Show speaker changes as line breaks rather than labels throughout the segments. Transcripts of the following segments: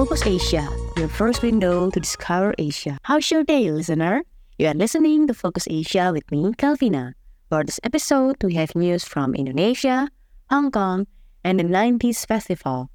Focus Asia, your first window to discover Asia. How's your day, listener? You are listening to Focus Asia with me, Calvina. For this episode, we have news from Indonesia, Hong Kong, and the 90s Festival.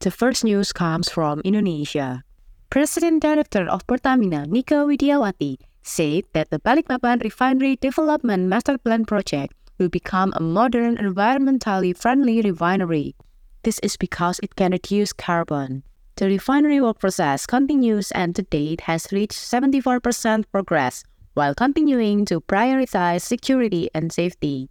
The first news comes from Indonesia. President Director of Pertamina, Nicke Widyawati, said that the Balikpapan Refinery Development Master Plan project will become a modern, environmentally friendly refinery. This is because it can reduce carbon. The refinery work process continues and to date has reached 74% progress while continuing to prioritize security and safety.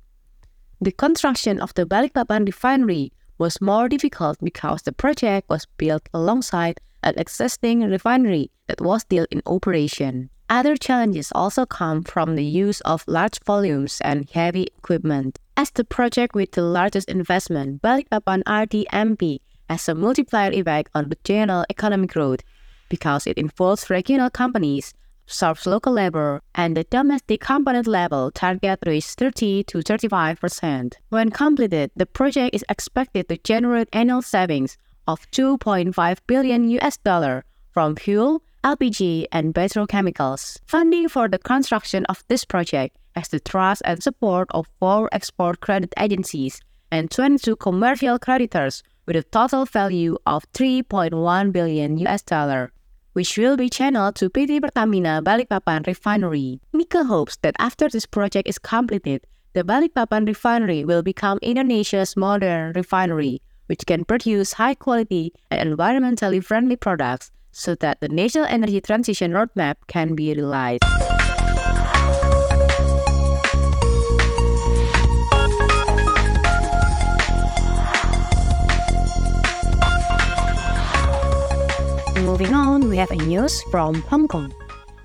The construction of the Balikpapan refinery was more difficult because the project was built alongside an existing refinery that was still in operation. Other challenges also come from the use of large volumes and heavy equipment. As the project with the largest investment, Balikpapan RDMP has a multiplier effect on regional economic growth because it involves regional companies, absorbs local labor, and the domestic component level target reaches 30 to 35%. When completed, the project is expected to generate annual savings of 2.5 billion US dollar from fuel, LPG, and petrochemicals. Funding for the construction of this project has the trust and support of four export credit agencies and 22 commercial creditors with a total value of 3.1 billion US dollar, which will be channeled to PT Pertamina Balikpapan Refinery. Nicke hopes that after this project is completed, the Balikpapan Refinery will become Indonesia's modern refinery, which can produce high quality and environmentally friendly products so that the national energy transition roadmap can be realized. Moving on, we have a news from Hong Kong.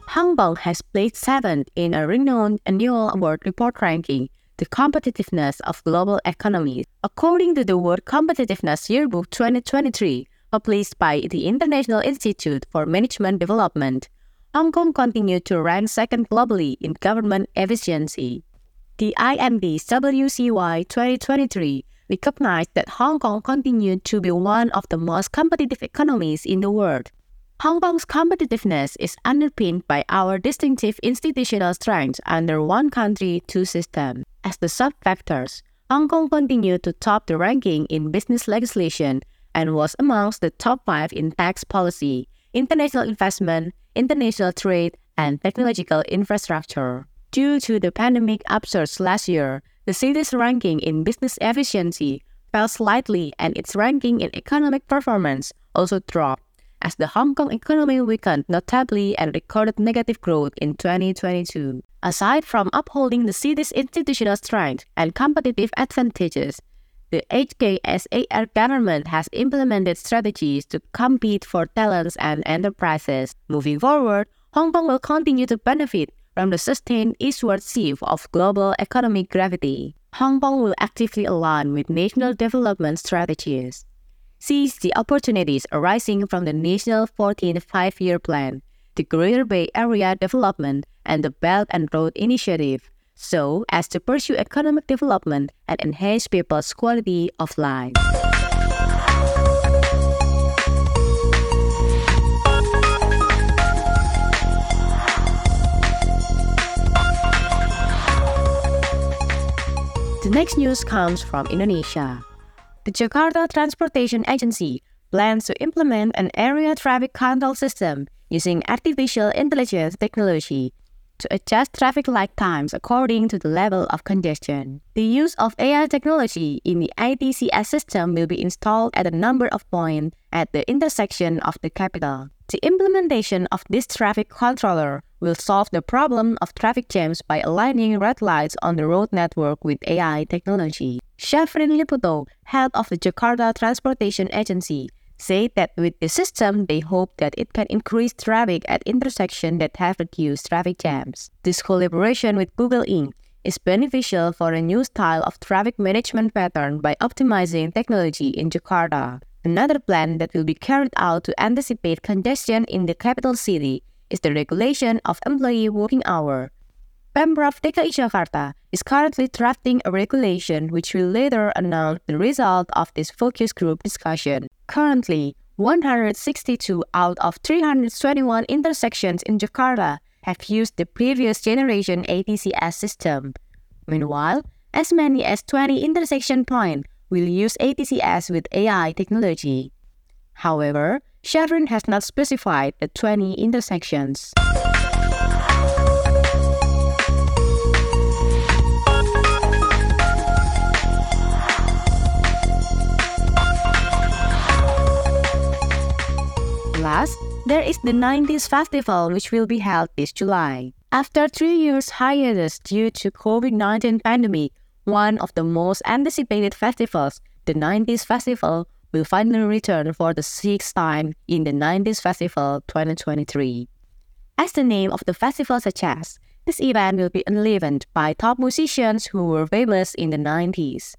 Hong Kong has placed seventh in a renowned annual award report ranking the competitiveness of global economies. According to the World Competitiveness Yearbook 2023, published by the International Institute for Management Development, Hong Kong continued to rank second globally in government efficiency. The IMD WCY 2023 recognized that Hong Kong continued to be one of the most competitive economies in the world. Hong Kong's competitiveness is underpinned by our distinctive institutional strengths under one country, two systems. As the sub-factors, Hong Kong continued to top the ranking in business legislation and was amongst the top five in tax policy, international investment, international trade, and technological infrastructure. Due to the pandemic upsurge last year, the city's ranking in business efficiency fell slightly and its ranking in economic performance also dropped as the Hong Kong economy weakened notably and recorded negative growth in 2022. Aside from upholding the city's institutional strength and competitive advantages, the HKSAR government has implemented strategies to compete for talents and enterprises. Moving forward, Hong Kong will continue to benefit from the sustained eastward shift of global economic gravity. Hong Kong will actively align with national development strategies, seize the opportunities arising from the National 14th Five-Year Plan, the Greater Bay Area Development, and the Belt and Road Initiative, so as to pursue economic development and enhance people's quality of life. The next news comes from Indonesia. The Jakarta Transportation Agency plans to implement an area traffic control system using artificial intelligence technology to adjust traffic light times according to the level of congestion. The use of AI technology in the ATCS system will be installed at a number of points at the intersection of the capital. The implementation of this traffic controller will solve the problem of traffic jams by aligning red lights on the road network with AI technology. Syafrin Liputo, head of the Jakarta Transportation Agency, said that with the system, they hope that it can increase traffic at intersections that have reduced traffic jams. This collaboration with Google Inc. is beneficial for a new style of traffic management pattern by optimizing technology in Jakarta. Another plan that will be carried out to anticipate congestion in the capital city is the regulation of employee working hour. Pemprov DKI Jakarta is currently drafting a regulation which will later announce the result of this focus group discussion. Currently, 162 out of 321 intersections in Jakarta have used the previous generation ATCS system. Meanwhile, as many as 20 intersection points will use ATCS with AI technology. However, Syafrin has not specified the 20 intersections. Last, there is the 90s Festival which will be held this July. After three years hiatus due to COVID-19 pandemic, one of the most anticipated festivals, the 90s Festival, will finally return for the sixth time in the 90s Festival 2023. As the name of the festival suggests, this event will be enlivened by top musicians who were famous in the 90s.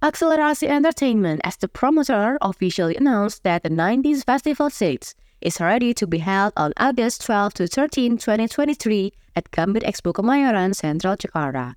Akselerasi Entertainment, as the promoter, officially announced that the 90s Festival 6 is ready to be held on August 12 to 13, 2023 at Gambir Expo Kemayoran, Central Jakarta.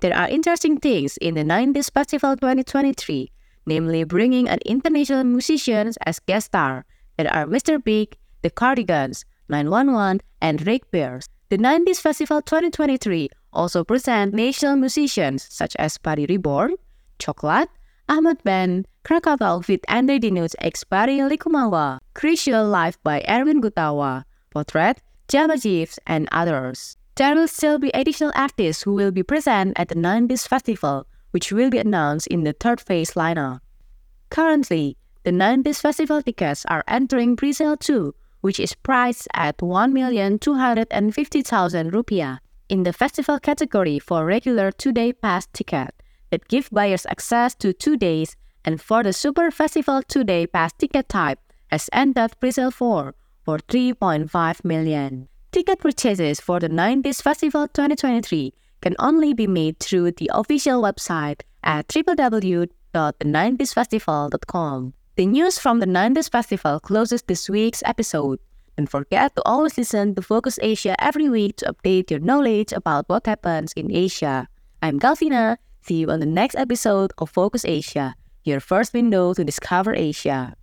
There are interesting things in the 90s Festival 2023, namely bringing an international musicians as guest star that are Mr. Big, The Cardigans, 911, and Rick Bears. The 90s Festival 2023 also present national musicians such as Padi Reborn, Chocolate, Ahmad Band, Krakatau with Andre Dinu's Expari Likumahuwa, Crucial Life by Erwin Gutawa, Portrait, Java Jive, and others. There will still be additional artists who will be present at the 90s Festival, which will be announced in the third phase lineup. Currently, the 90s Festival tickets are entering pre-sale too, which is priced at 1,250,000 rupiah in the festival category for regular two-day pass ticket that give buyers access to two days, and for the Super Festival two-day pass ticket type has entered pre-sale for for 3.5 million. Ticket purchases for the 90s Festival 2023 can only be made through the official website at www.the90sfestival.com. The news from the 90s Festival closes this week's episode. Don't forget to always listen to Focus Asia every week to update your knowledge about what happens in Asia. I'm Galvina. See you on the next episode of Focus Asia, your first window to discover Asia.